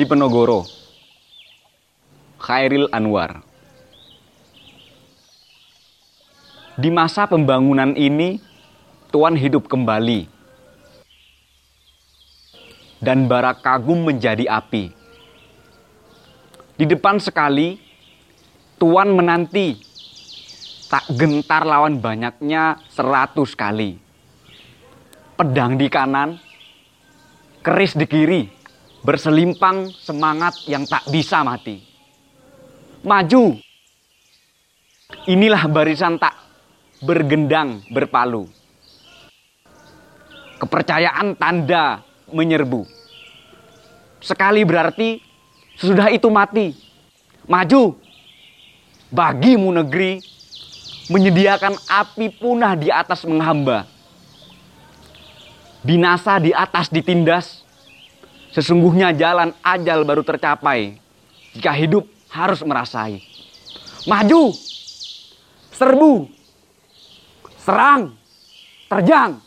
di Penogoro. Khairil Anwar. Di masa pembangunan ini, Tuan hidup kembali. Dan bara kagum menjadi api. Di depan sekali, Tuan menanti. Tak gentar lawan banyaknya seratus kali. Pedang di kanan, keris di kiri, berselimpang semangat yang tak bisa mati. Maju. Inilah barisan tak bergendang berpalu. Kepercayaan tanda menyerbu. Sekali berarti sesudah itu mati. Maju. Bagimu negeri menyediakan api punah di atas menghamba. Binasa di atas ditindas. Sesungguhnya jalan ajal baru tercapai jika hidup harus merasai. Maju, serbu, serang, terjang.